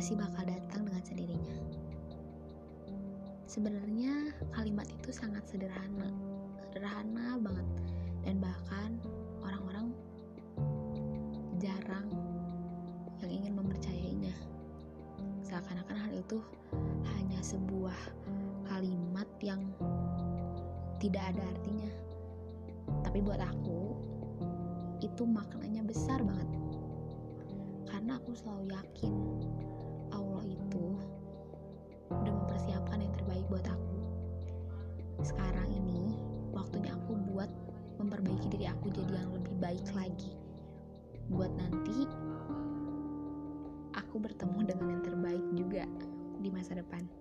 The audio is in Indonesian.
pasti bakal datang dengan sendirinya. Sebenarnya kalimat itu sangat sederhana, sederhana banget, dan bahkan orang-orang jarang yang ingin mempercayainya. Seakan-akan hal itu hanya sebuah kalimat yang tidak ada artinya. Tapi buat aku, itu maknanya besar banget. Karena aku selalu yakin jadi yang lebih baik lagi. Buat nanti aku bertemu dengan yang terbaik juga di masa depan.